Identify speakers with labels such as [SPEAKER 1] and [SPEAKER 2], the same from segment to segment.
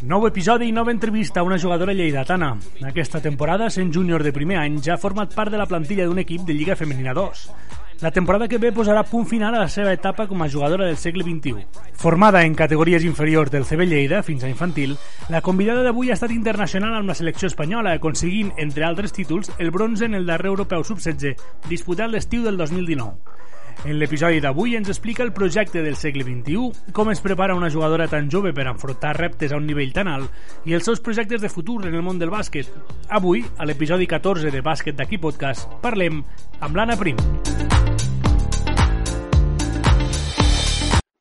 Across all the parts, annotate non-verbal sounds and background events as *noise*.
[SPEAKER 1] Nou episodi i nova entrevista a una jugadora lleidatana. Aquesta temporada, sent júnior de primer any, ja ha format part de la plantilla d'un equip de Lliga Femenina 2. La temporada que ve posarà punt final a la seva etapa com a jugadora del segle XXI. Formada en categories inferiors del CB Lleida fins a infantil, la convidada d'avui ha estat internacional amb la selecció espanyola, aconseguint, entre altres títols, el bronze en el darrer europeu sub-16, disputat l'estiu del 2019. En l'episodi d'avui ens explica el projecte del segle XXI, com es prepara una jugadora tan jove per enfrontar reptes a un nivell tan alt i els seus projectes de futur en el món del bàsquet. Avui, a l'episodi 14 de Bàsquet d'aquí podcast, parlem amb l'Anna Prim.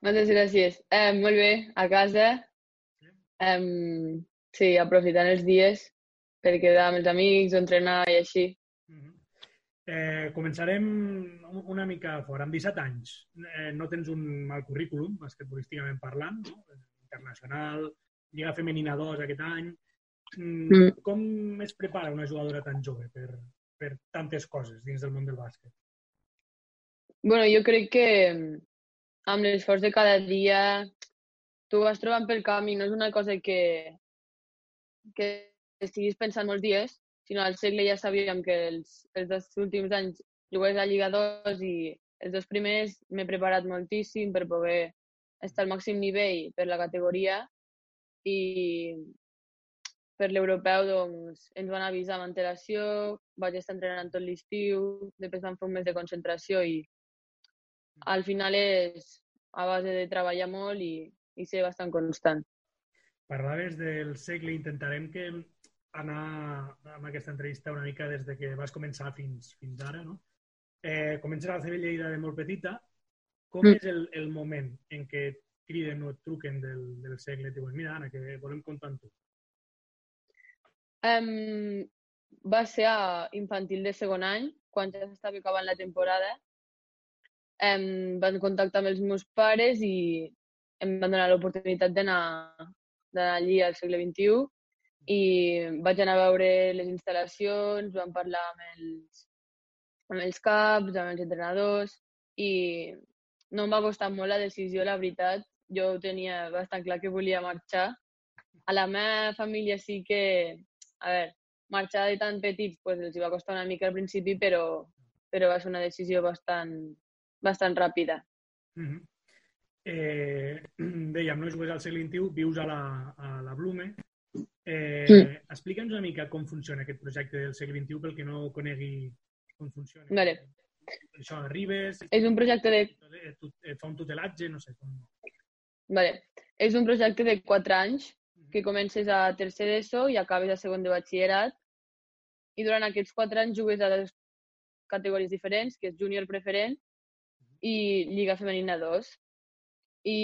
[SPEAKER 2] Moltes gràcies. Eh, molt bé, a casa. Eh, sí, aprofitant els dies per quedar amb els amics, entrenar i així.
[SPEAKER 1] Eh, començarem una mica fora. Amb 17 anys eh, no tens un mal currículum, basquetbolísticament parlant, no? internacional, Lliga Femenina 2 aquest any. Mm, mm. Com es prepara una jugadora tan jove per, per tantes coses dins del món del bàsquet?
[SPEAKER 2] bueno, jo crec que amb l'esforç de cada dia tu vas trobant pel camí, no és una cosa que, que estiguis pensant molts dies, sinó al segle ja sabíem que els, els dos últims anys jugués a Lliga 2 i els dos primers m'he preparat moltíssim per poder estar al màxim nivell per la categoria i per l'europeu doncs, ens van avisar amb antelació, vaig estar entrenant tot l'estiu, després vam fer un mes de concentració i al final és a base de treballar molt i, i ser bastant constant.
[SPEAKER 1] Parlaves del segle, intentarem que anar amb aquesta entrevista una mica des de que vas començar fins, fins ara, no? Eh, comences a la CB Lleida de molt petita. Com mm. és el, el moment en què et criden o et truquen del, del segle i diuen mira, Anna, que volem comptar amb tu?
[SPEAKER 2] Um, va ser a infantil de segon any, quan ja estava acabant la temporada. Um, van contactar amb els meus pares i em van donar l'oportunitat d'anar allí al segle XXI i vaig anar a veure les instal·lacions, vam parlar amb els, amb els caps, amb els entrenadors i no em va costar molt la decisió, la veritat. Jo tenia bastant clar que volia marxar. A la meva família sí que, a veure, marxar de tan petits pues, els va costar una mica al principi, però, però va ser una decisió bastant, bastant ràpida.
[SPEAKER 1] Mm -hmm. eh, *clears throat* dèiem, no jugues al segle XXI, vius a la, a la Blume, Eh, mm. Explica'ns una mica com funciona aquest projecte del segle XXI pel que no conegui com funciona.
[SPEAKER 2] Vale.
[SPEAKER 1] Això, arribes...
[SPEAKER 2] És un projecte de...
[SPEAKER 1] Et fa un tutelatge, no sé com...
[SPEAKER 2] Vale. És un projecte de 4 anys mm-hmm. que comences a tercer d'ESO i acabes a segon de batxillerat i durant aquests 4 anys jugues a dues categories diferents, que és júnior preferent mm-hmm. i Lliga Femenina 2. I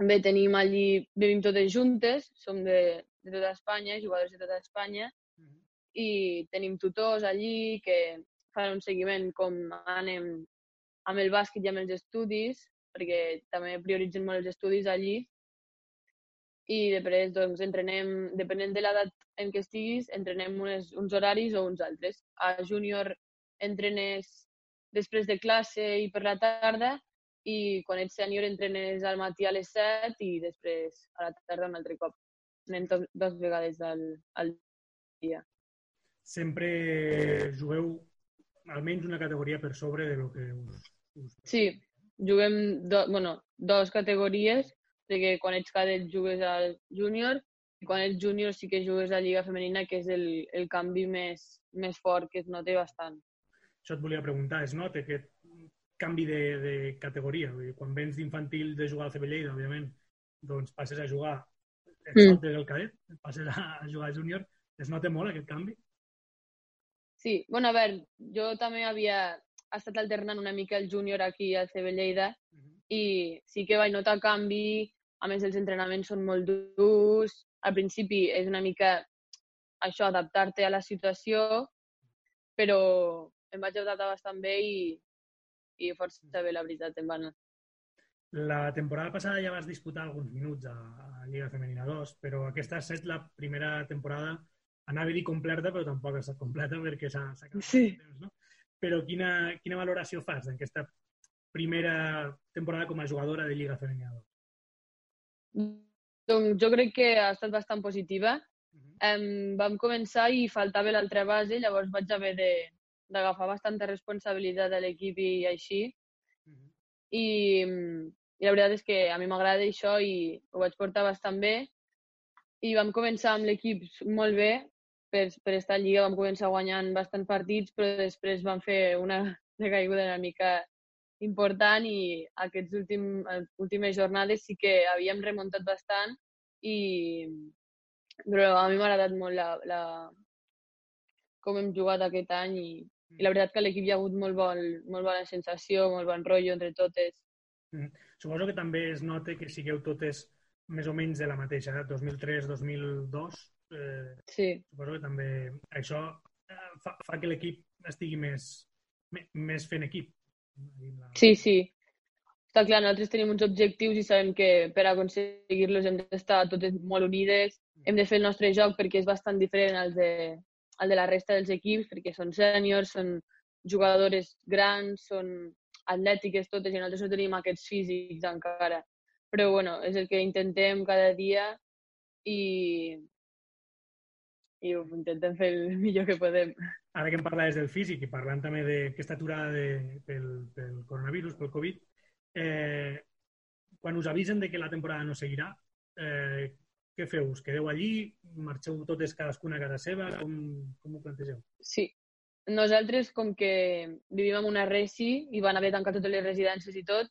[SPEAKER 2] mm, Bé, tenim allí, vivim totes juntes, som de, de tota Espanya, jugadors de tota Espanya, mm -hmm. i tenim tutors allí que fan un seguiment com anem amb el bàsquet i amb els estudis, perquè també prioritzen molt els estudis allí. I després, doncs, entrenem, depenent de l'edat en què estiguis, entrenem unes, uns horaris o uns altres. A júnior entrenes després de classe i per la tarda i quan ets sènior entrenes al matí a les 7 i després a la tarda un altre cop. Anem dues vegades al, al dia.
[SPEAKER 1] Sempre jugueu almenys una categoria per sobre de lo que us... us...
[SPEAKER 2] Sí, juguem do, bueno, dues categories, perquè quan ets cadet jugues al júnior i quan ets júnior sí que jugues a Lliga Femenina, que és el, el canvi més, més fort, que es nota bastant.
[SPEAKER 1] Això et volia preguntar, es nota que canvi de, de categoria. Vull dir, quan vens d'infantil de jugar al CB Lleida, òbviament, doncs passes a jugar, et mm. el cadet, passes a, a jugar a júnior. Es nota molt aquest canvi?
[SPEAKER 2] Sí, bueno, a veure, jo també havia estat alternant una mica el júnior aquí al CB Lleida uh -huh. i sí que vaig notar canvi, a més els entrenaments són molt durs, al principi és una mica això, adaptar-te a la situació, però em vaig adaptar bastant bé i, i força bé, la veritat, en va anar.
[SPEAKER 1] La temporada passada ja vas disputar alguns minuts a, a Lliga Femenina 2, però aquesta ha estat la primera temporada, anava a dir completa, però tampoc ha estat completa perquè s'ha acabat
[SPEAKER 2] sí.
[SPEAKER 1] el temps, no? Però quina, quina valoració fas d'aquesta primera temporada com a jugadora de Lliga Femenina 2?
[SPEAKER 2] Doncs jo crec que ha estat bastant positiva. Um, vam començar i faltava l'altra base, llavors vaig haver d'agafar bastanta responsabilitat de l'equip i així. I, I la veritat és que a mi m'agrada això i ho vaig portar bastant bé. I vam començar amb l'equip molt bé, per, per estar a Lliga vam començar guanyant bastants partits, però després vam fer una *laughs* recaiguda una mica important i aquests últim, últimes jornades sí que havíem remuntat bastant i però a mi m'ha agradat molt la, la, com hem jugat aquest any i, i la veritat que l'equip hi ha hagut molt, bon, molt bona sensació, molt bon rotllo entre totes.
[SPEAKER 1] Mm. Suposo que també es nota que sigueu totes més o menys de la mateixa, eh? 2003-2002. Eh,
[SPEAKER 2] sí.
[SPEAKER 1] Suposo que també això eh, fa, fa que l'equip estigui més, més fent equip.
[SPEAKER 2] Sí, sí. Està clar, nosaltres tenim uns objectius i sabem que per aconseguir-los hem d'estar totes molt unides, hem de fer el nostre joc perquè és bastant diferent al de, al de la resta dels equips, perquè són sèniors, són jugadores grans, són atlètiques totes i nosaltres no tenim aquests físics encara. Però bueno, és el que intentem cada dia i, i ho intentem fer el millor que podem.
[SPEAKER 1] Ara que em parlaves del físic i parlant també d'aquesta aturada de, pel, pel coronavirus, pel Covid, eh, quan us avisen de que la temporada no seguirà, eh, què feu? Us quedeu allí? Marxeu totes cadascuna a casa seva? Com, com ho plantegeu?
[SPEAKER 2] Sí. Nosaltres, com que vivim en una resi i van haver tancat totes les residències i tot,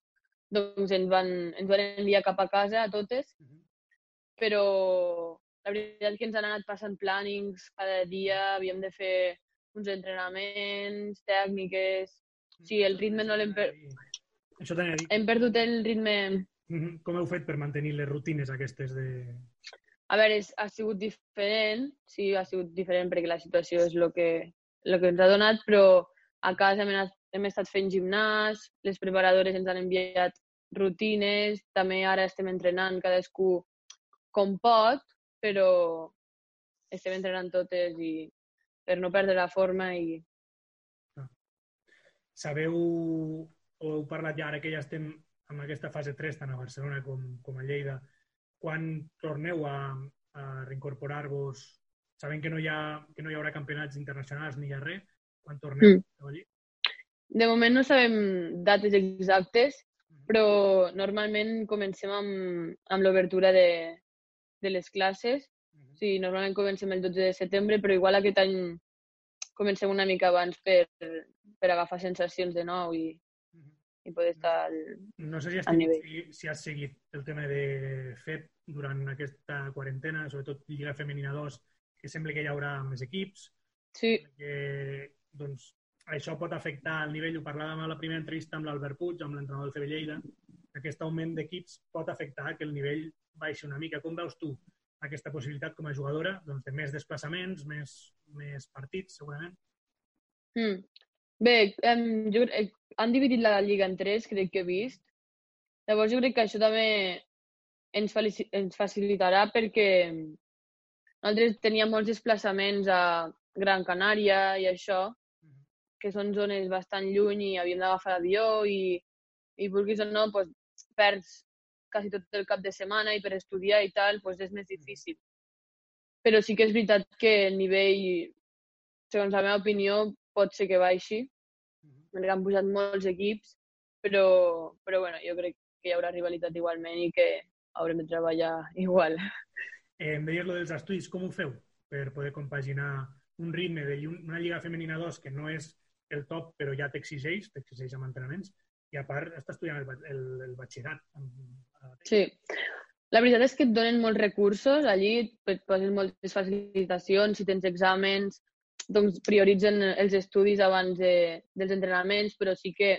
[SPEAKER 2] doncs ens van, ens van enviar cap a casa a totes, uh -huh. però la veritat que ens han anat passant plànings cada dia, havíem de fer uns entrenaments, tècniques... O sigui, el ritme no l'hem... Per...
[SPEAKER 1] Això t'anava a dir.
[SPEAKER 2] Hem perdut el ritme...
[SPEAKER 1] Com heu fet per mantenir les rutines aquestes de,
[SPEAKER 2] a veure, és, ha sigut diferent, sí, ha sigut diferent perquè la situació és el que, el que ens ha donat, però a casa hem, anat, hem estat fent gimnàs, les preparadores ens han enviat rutines, també ara estem entrenant cadascú com pot, però estem entrenant totes i per no perdre la forma i...
[SPEAKER 1] Sabeu, o heu parlat ja ara que ja estem en aquesta fase 3, tant a Barcelona com, com a Lleida, quan torneu a, a reincorporar-vos, sabent que no, hi ha, que no hi haurà campionats internacionals ni hi ha res, quan torneu mm. allí?
[SPEAKER 2] De moment no sabem dates exactes, mm. però normalment comencem amb, amb l'obertura de, de les classes. Mm -hmm. Sí, normalment comencem el 12 de setembre, però igual aquest any comencem una mica abans per, per agafar sensacions de nou i, i poder estar al,
[SPEAKER 1] no sé si has,
[SPEAKER 2] al nivell.
[SPEAKER 1] Si, si has seguit el tema de FEP durant aquesta quarantena, sobretot Lliga Femenina 2, que sembla que hi haurà més equips.
[SPEAKER 2] Sí.
[SPEAKER 1] Que, doncs, això pot afectar el nivell, ho parlàvem a la primera entrevista amb l'Albert Puig, amb l'entrenador del CB Lleida, aquest augment d'equips pot afectar que el nivell baixi una mica. Com veus tu aquesta possibilitat com a jugadora doncs, de més desplaçaments, més, més partits, segurament?
[SPEAKER 2] Mm. Bé, um, jo, eh, han dividit la Lliga en tres, crec que he vist. Llavors jo crec que això també ens, ens facilitarà perquè nosaltres teníem molts desplaçaments a Gran Canària i això, que són zones bastant lluny i havíem d'agafar l'avió i, i vulguis o no, pues, perds quasi tot el cap de setmana i per estudiar i tal, pues, és més difícil. Però sí que és veritat que el nivell, segons la meva opinió, pot ser que baixi, perquè han pujat molts equips, però, però bueno, jo crec que hi haurà rivalitat igualment i que haurem de treballar *laughs* igual.
[SPEAKER 1] Eh, em deies lo dels estudis, com ho feu per poder compaginar un ritme d'una lliga femenina 2 que no és el top, però ja t'exigeix, t'exigeix amb entrenaments, i a part està estudiant el, el, el batxillerat.
[SPEAKER 2] Sí. La veritat és que et donen molts recursos allí, et posen moltes facilitacions, si tens exàmens, doncs prioritzen els estudis abans de, dels entrenaments, però sí que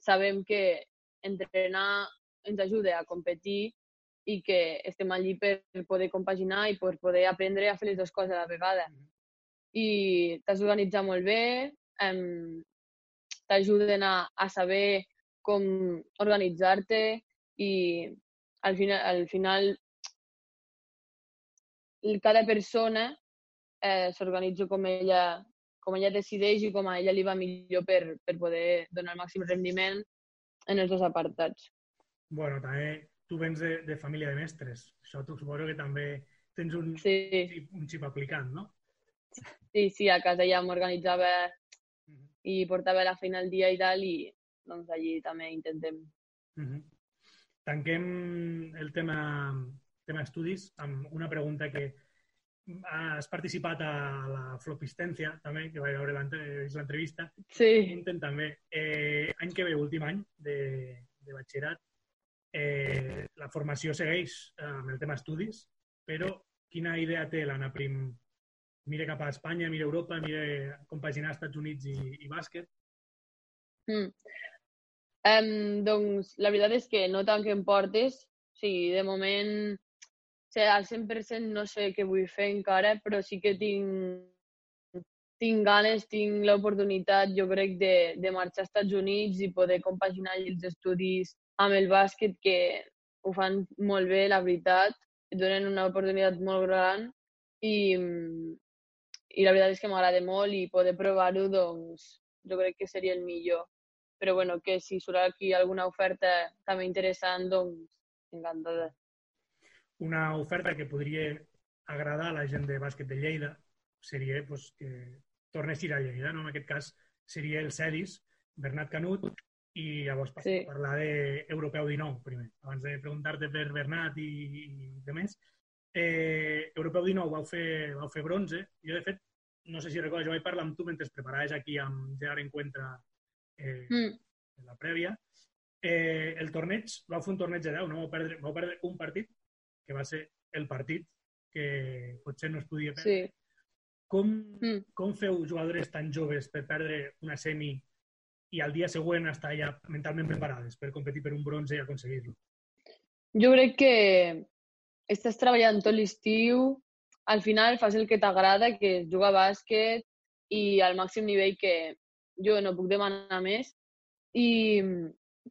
[SPEAKER 2] sabem que entrenar ens ajuda a competir i que estem allí per poder compaginar i per poder aprendre a fer les dues coses a la vegada. I t'has d'organitzar molt bé, eh, t'ajuden a, a saber com organitzar-te i al final, al final cada persona eh, s'organitza com ella, com ella decideix i com a ella li va millor per, per poder donar el màxim rendiment en els dos apartats.
[SPEAKER 1] bueno, també tu vens de, de família de mestres. Això tu suposo que també tens un,
[SPEAKER 2] sí.
[SPEAKER 1] un xip aplicant, no?
[SPEAKER 2] Sí, sí, a casa ja m'organitzava uh -huh. i portava la feina al dia i tal, i doncs allí també intentem.
[SPEAKER 1] Uh -huh. Tanquem el tema, tema estudis amb una pregunta que has participat a la Flopistència, també, que vaig veure l'entrevista.
[SPEAKER 2] Sí.
[SPEAKER 1] Intent també. Eh, any que ve, últim any de, de batxillerat, eh, la formació segueix amb el tema estudis, però quina idea té l'Anna Prim mira cap a Espanya, mira Europa, mira compaginar Estats Units i, i bàsquet?
[SPEAKER 2] Mm. Um, doncs la veritat és que no tant que em portes, o sigui, de moment sigui, al 100% no sé què vull fer encara, però sí que tinc, tinc ganes, tinc l'oportunitat, jo crec, de, de marxar als Estats Units i poder compaginar els estudis amb el bàsquet, que ho fan molt bé, la veritat, et donen una oportunitat molt gran i, i la veritat és que m'agrada molt i poder provar-ho, doncs, jo crec que seria el millor. Però bueno, que si surt aquí alguna oferta també interessant, doncs, encantada.
[SPEAKER 1] Una oferta que podria agradar a la gent de bàsquet de Lleida seria pues, que tornes a ir a Lleida, no? En aquest cas seria el Cedis, Bernat Canut, i llavors sí. parlar d'Europeu 19 primer, abans de preguntar-te per Bernat i, i de més eh, Europeu 19 vau fer, vau fer bronze. Jo, de fet, no sé si recordes, jo vaig parlar amb tu mentre es preparaves aquí amb Gerard Encuentra eh, mm. en la prèvia. Eh, el torneig, vau fer un torneig de 10, no? Vau perdre, vau perdre un partit, que va ser el partit que potser no es podia perdre. Sí. Com, mm. com feu jugadores tan joves per perdre una semi i al dia següent estar ja mentalment preparades per competir per un bronze i aconseguir-lo?
[SPEAKER 2] Jo crec que estàs treballant tot l'estiu, al final fas el que t'agrada, que és jugar a bàsquet i al màxim nivell que jo no puc demanar més i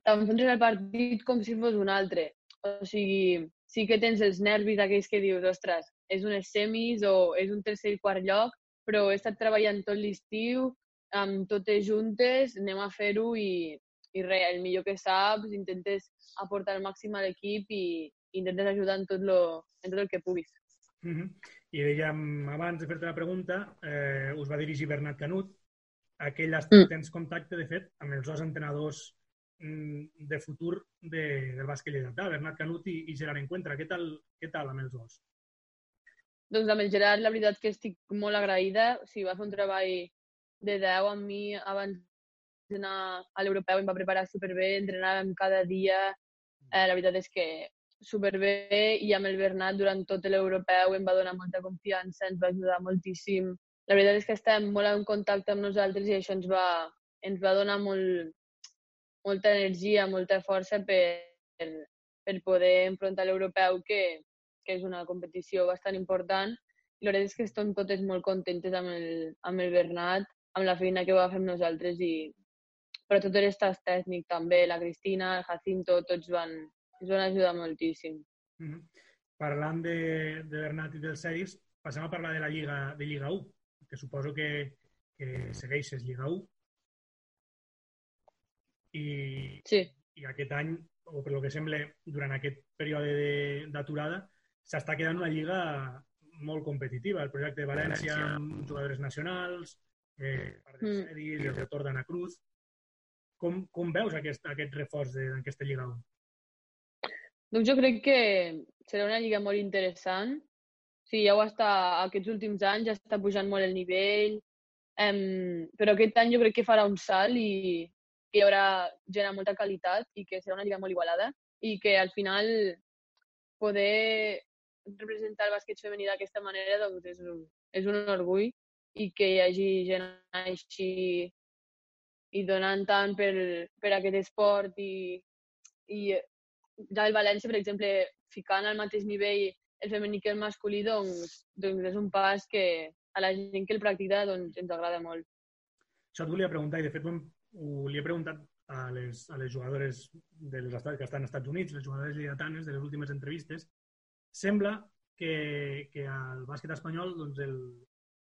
[SPEAKER 2] t'enfrontes al partit com si fos un altre. O sigui, sí que tens els nervis aquells que dius, ostres, és un semis o és un tercer i quart lloc, però he estat treballant tot l'estiu, amb totes juntes, anem a fer-ho i, i res, el millor que saps, intentes aportar el màxim a l'equip i, intentes ajudar en tot, lo, en tot el que puguis.
[SPEAKER 1] Mm -hmm. I dèiem, abans de fer-te la pregunta, eh, us va dirigir Bernat Canut. Aquell mm. tens contacte, de fet, amb els dos entrenadors de futur de, del bàsquet lleidatà, Bernat Canut i, i Gerard Encuentra. Què tal, què tal amb els dos?
[SPEAKER 2] Doncs amb el Gerard, la veritat que estic molt agraïda. O sigui, va fer un treball de 10 amb mi abans d'anar a l'europeu, em va preparar superbé, entrenàvem cada dia. Eh, la veritat és que superbé i amb el Bernat durant tot l'europeu em va donar molta confiança, ens va ajudar moltíssim. La veritat és que estem molt en contacte amb nosaltres i això ens va, ens va donar molt, molta energia, molta força per, per poder enfrontar l'europeu, que, que és una competició bastant important. I la veritat és que estem totes molt contentes amb el, amb el Bernat, amb la feina que va fer nosaltres i però tot l'estat tècnic també, la Cristina, el Jacinto, tots van, ens van ajudar moltíssim. Mm
[SPEAKER 1] -hmm. Parlant de, de Bernat i del Seris, passem a parlar de la Lliga, de Lliga 1, que suposo que, que segueixes Lliga 1. I,
[SPEAKER 2] sí.
[SPEAKER 1] I aquest any, o per lo que sembla, durant aquest període d'aturada, s'està quedant una lliga molt competitiva. El projecte de València, València. amb jugadores nacionals, eh, part de mm. Seris, el retorn d'Anna Cruz. Com, com veus aquest, aquest reforç d'aquesta Lliga 1?
[SPEAKER 2] Doncs jo crec que serà una lliga molt interessant. Sí, ja ho està, aquests últims anys ja està pujant molt el nivell, um, però aquest any jo crec que farà un salt i que hi haurà gent amb molta qualitat i que serà una lliga molt igualada i que al final poder representar el bàsquet femení d'aquesta manera doncs és, un, és un orgull i que hi hagi gent així i donant tant per, per aquest esport i, i ja el València, per exemple, ficant al mateix nivell el femení que el masculí, doncs, doncs és un pas que a la gent que el practica doncs, ens agrada molt.
[SPEAKER 1] Això et volia preguntar, i de fet ho, ho li he preguntat a les, a les jugadores dels estats, que estan als Estats Units, les jugadores lleidatanes de les últimes entrevistes, sembla que, que al bàsquet espanyol doncs el,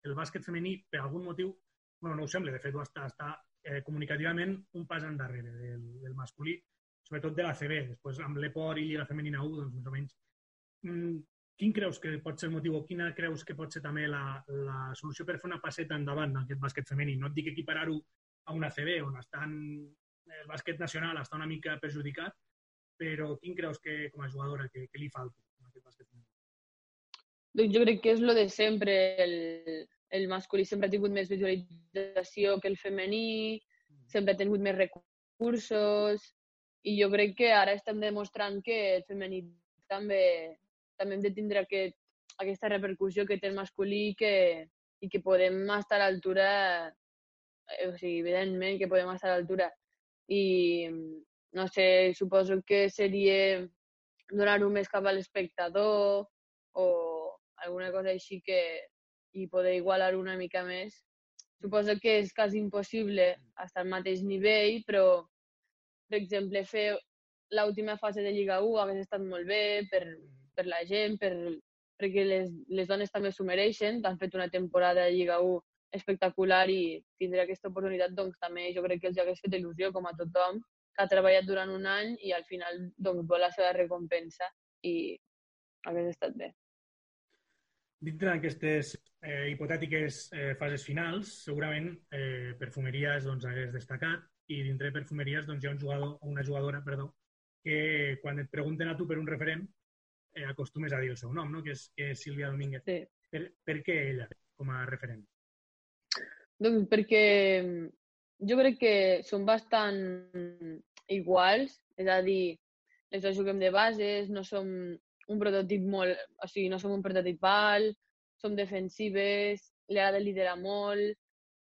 [SPEAKER 1] el bàsquet femení, per algun motiu, bueno, no ho sembla, de fet ho està, està eh, comunicativament un pas endarrere del, del masculí sobretot de la CB. Després, amb l'Epor i Lliga Femenina 1, doncs, més o menys. Mm, quin creus que pot ser el motiu o quina creus que pot ser també la, la solució per fer una passeta endavant en aquest bàsquet femení? No et dic equiparar-ho a una CB, on estan, el bàsquet nacional està una mica perjudicat, però quin creus que, com a jugadora, que, que li falta en aquest bàsquet femení?
[SPEAKER 2] Doncs jo crec que és lo de sempre. El, el masculí sempre ha tingut més visualització que el femení, sempre ha tingut més recursos, i jo crec que ara estem demostrant que el femení també, també hem de tindre aquest, aquesta repercussió que té el masculí i que, i que podem estar a l'altura, o sigui, evidentment que podem estar a l'altura. I, no sé, suposo que seria donar-ho més cap a l'espectador o alguna cosa així que i poder igualar una mica més. Suposo que és quasi impossible estar al mateix nivell, però, per exemple, fer l'última fase de Lliga 1 hagués estat molt bé per, per la gent, per, perquè les, les dones també s'ho mereixen, han fet una temporada de Lliga 1 espectacular i tindre aquesta oportunitat doncs, també jo crec que els hagués fet il·lusió, com a tothom, que ha treballat durant un any i al final doncs, vol la seva recompensa i hagués estat bé.
[SPEAKER 1] Dintre d'aquestes eh, hipotètiques eh, fases finals, segurament eh, perfumeries doncs, hagués destacat i dintre de perfumeries doncs, hi ha un jugador una jugadora perdó, que quan et pregunten a tu per un referent eh, acostumes a dir el seu nom, no? que, és, que és Sílvia Domínguez.
[SPEAKER 2] Sí.
[SPEAKER 1] Per, per què ella com a referent?
[SPEAKER 2] Doncs perquè jo crec que són bastant iguals, és a dir, les dues juguem de bases, no som un prototip molt... O sigui, no som un prototip alt, som defensives, li agrada liderar molt,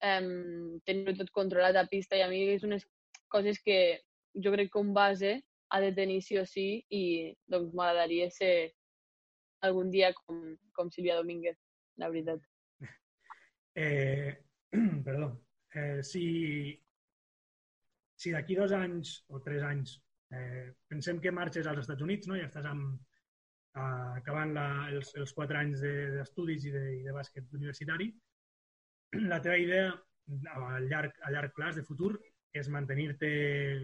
[SPEAKER 2] um, tenir tot controlat a pista i a mi és unes coses que jo crec que un base ha de tenir sí o sí i doncs m'agradaria ser algun dia com, com Sílvia Domínguez, la veritat. *laughs*
[SPEAKER 1] Eh, *clears throat* perdó. Eh, si si d'aquí dos anys o tres anys eh, pensem que marxes als Estats Units, no? ja estàs amb, uh, acabant la, els, els quatre anys d'estudis de, i, de, i de bàsquet universitari, *clears throat* la teva idea a llarg, a llarg plaç de futur és mantenir-te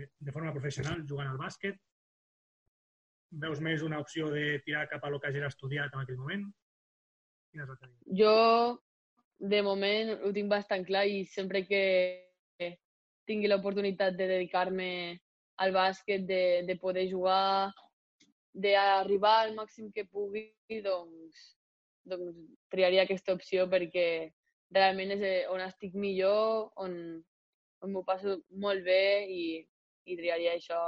[SPEAKER 1] de forma professional jugant al bàsquet? Veus més una opció de tirar cap a lo que hagis estudiat en aquell moment? Quina és la teva idea?
[SPEAKER 2] Jo, de moment, ho tinc bastant clar i sempre que tingui l'oportunitat de dedicar-me al bàsquet, de, de poder jugar, d'arribar al màxim que pugui, doncs, doncs triaria aquesta opció perquè realment és eh, on estic millor, on, on m'ho passo molt bé i, i triaria això.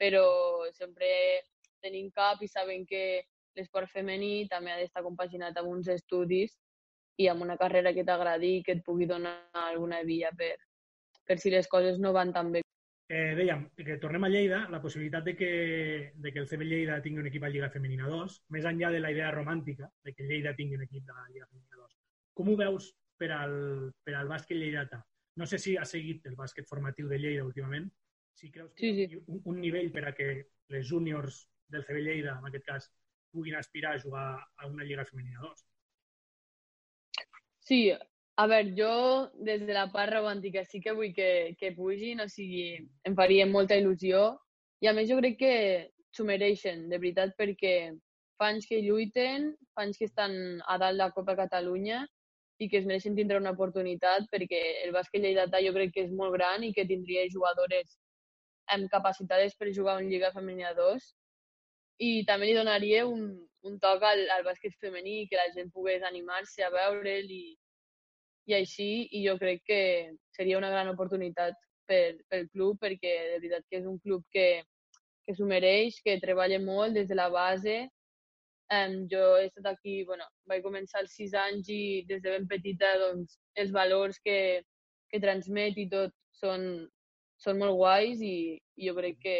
[SPEAKER 2] Però sempre tenim cap i sabent que l'esport femení també ha d'estar compaginat amb uns estudis i amb una carrera que t'agradi i que et pugui donar alguna via per, per si les coses no van tan bé
[SPEAKER 1] Eh, dèiem que tornem a Lleida, la possibilitat de que, de que el CB Lleida tingui un equip a Lliga Femenina 2, més enllà de la idea romàntica de que Lleida tingui un equip de la Lliga Femenina 2. Com ho veus per al, per al bàsquet lleidatà? No sé si ha seguit el bàsquet formatiu de Lleida últimament, si creus que
[SPEAKER 2] sí, sí.
[SPEAKER 1] Un, un nivell per a que les júniors del CB Lleida, en aquest cas, puguin aspirar a jugar a una Lliga Femenina 2.
[SPEAKER 2] Sí, a veure, jo des de la part romàntica sí que vull que, que pugin, o sigui, em faria molta il·lusió i a més jo crec que s'ho mereixen, de veritat, perquè fa anys que lluiten, fa anys que estan a dalt la Copa Catalunya i que es mereixen tindre una oportunitat perquè el bàsquet lleidatà jo crec que és molt gran i que tindria jugadores amb capacitats per jugar en Lliga Femenina 2 i també li donaria un, un toc al, al bàsquet femení que la gent pogués animar-se a veure'l i, i així i jo crec que seria una gran oportunitat per, pel club perquè de veritat que és un club que, que s'ho mereix, que treballa molt des de la base. Um, jo he estat aquí, bueno, vaig començar als sis anys i des de ben petita doncs, els valors que, que transmet i tot són, són molt guais i, i jo crec que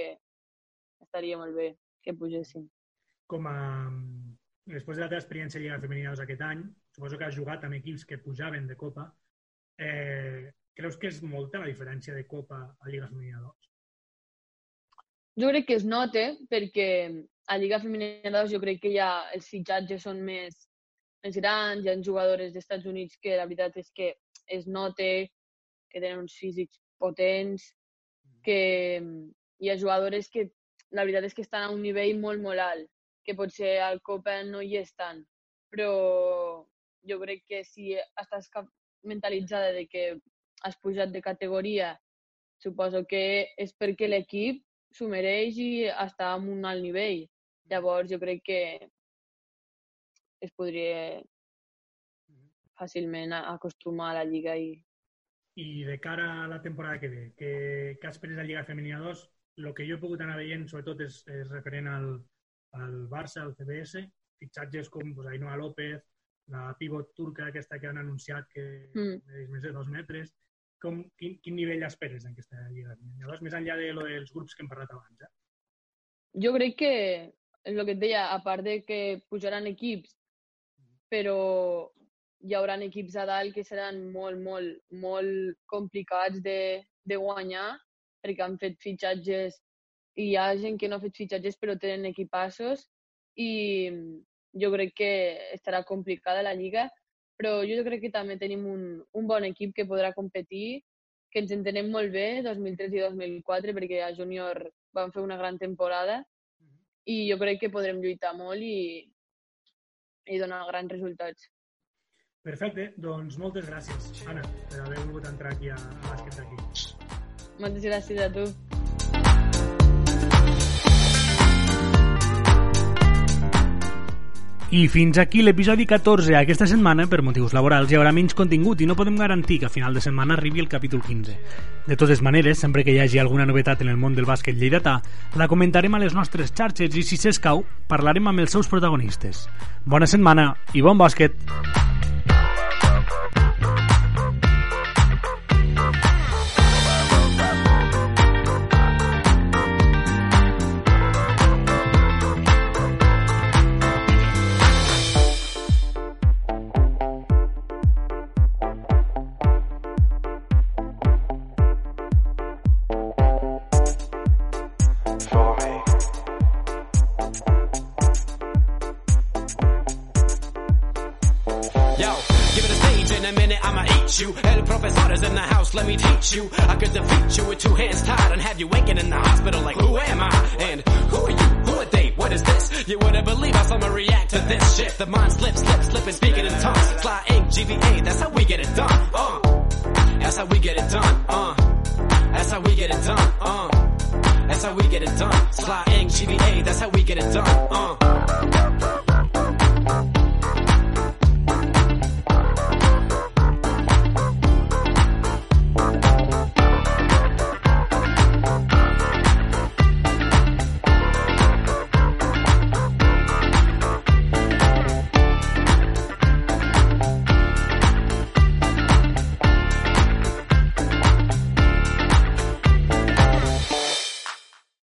[SPEAKER 2] estaria molt bé que pugessin.
[SPEAKER 1] Com a, després de la teva experiència a Lliga Femenina 2 aquest any, suposo que has jugat amb equips que pujaven de Copa. Eh, creus que és molta la diferència de Copa a Lliga Femenina 2?
[SPEAKER 2] Jo crec que es nota perquè a Lliga Femenina 2 jo crec que ja els fitxatges són més, més grans, hi ha jugadores dels Estats Units que la veritat és que es nota que tenen uns físics potents, que hi ha jugadores que la veritat és que estan a un nivell molt, molt alt, que potser al Copa no hi és tant, però jo crec que si estàs mentalitzada de que has pujat de categoria, suposo que és perquè l'equip s'ho mereix i està en un alt nivell. Llavors jo crec que es podria fàcilment acostumar a la Lliga i...
[SPEAKER 1] I de cara a la temporada que ve, què, què esperes a Lliga Femenina 2? El que jo he pogut anar veient, sobretot, és, és referent al, al Barça, al CBS, fitxatges com pues, Ainhoa López, la pivot turca aquesta que han anunciat que mm. és més de dos metres. Com, quin, quin nivell esperes en aquesta Lliga 2, més enllà de lo dels grups que hem parlat abans? Eh?
[SPEAKER 2] Jo crec que, és el que et deia, a part de que pujaran equips, però hi haurà equips a dalt que seran molt, molt, molt complicats de, de guanyar perquè han fet fitxatges i hi ha gent que no ha fet fitxatges però tenen equipassos i jo crec que estarà complicada la Lliga, però jo crec que també tenim un, un bon equip que podrà competir, que ens entenem molt bé 2003 i 2004 perquè a júnior van fer una gran temporada i jo crec que podrem lluitar molt i, i donar grans resultats.
[SPEAKER 1] Perfecte, doncs moltes gràcies, Anna, per haver volgut entrar aquí a, a Bàsquet d'aquí.
[SPEAKER 2] Moltes gràcies a tu.
[SPEAKER 1] I fins aquí l'episodi 14. Aquesta setmana, per motius laborals, hi haurà menys contingut i no podem garantir que a final de setmana arribi el capítol 15. De totes maneres, sempre que hi hagi alguna novetat en el món del bàsquet lleidatà, la comentarem a les nostres xarxes i, si s'escau, parlarem amb els seus protagonistes. Bona setmana i bon bàsquet!
[SPEAKER 3] You wouldn't believe how someone react to this shit. The mind slips, slips, slipping, speaking in tongues. Sly ink, GVA, that's how we get it done. Uh, that's how we get it done. Uh, that's how we get it done. Uh, that's how we get it done. Sly ink, GVA, that's how we get it done. Uh.